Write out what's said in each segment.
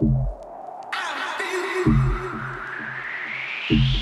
I feel you.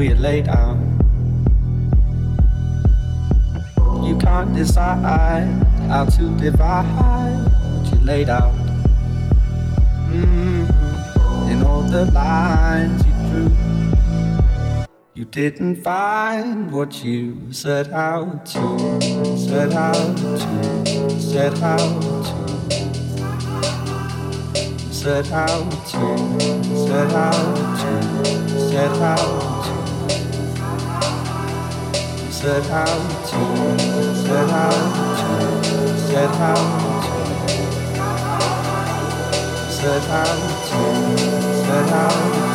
We lay down? You can't decide how to divide what you laid out. Mm-hmm. In all the lines you drew, you didn't find what you set out to, set out to, set out to set out to, set out to, set out to, Set out to, set out to, set out to, set out. to, said how to.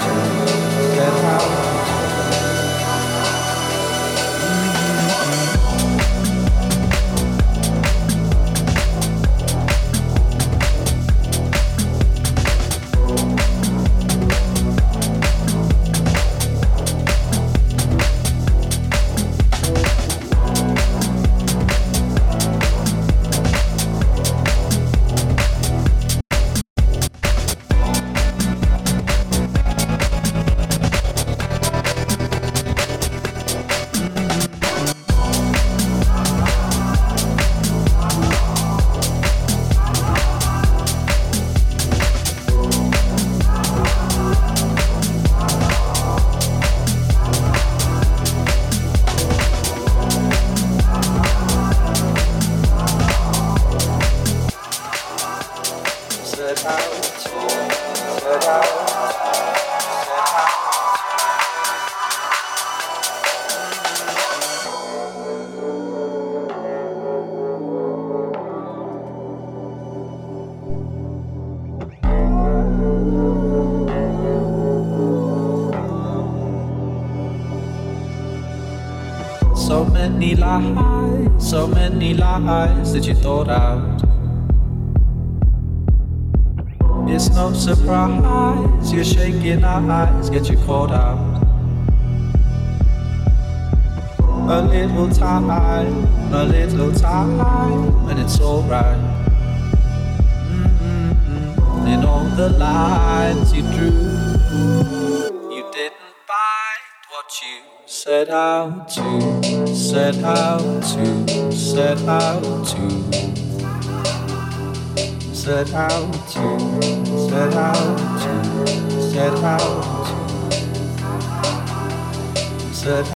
You thought out. It's no surprise you're shaking our eyes get you caught out. A little time, a little time, and it's alright. Mm-hmm. In all the lines you drew you didn't find what you set out to, set out to, set out to, set out to, set out to, set out to, set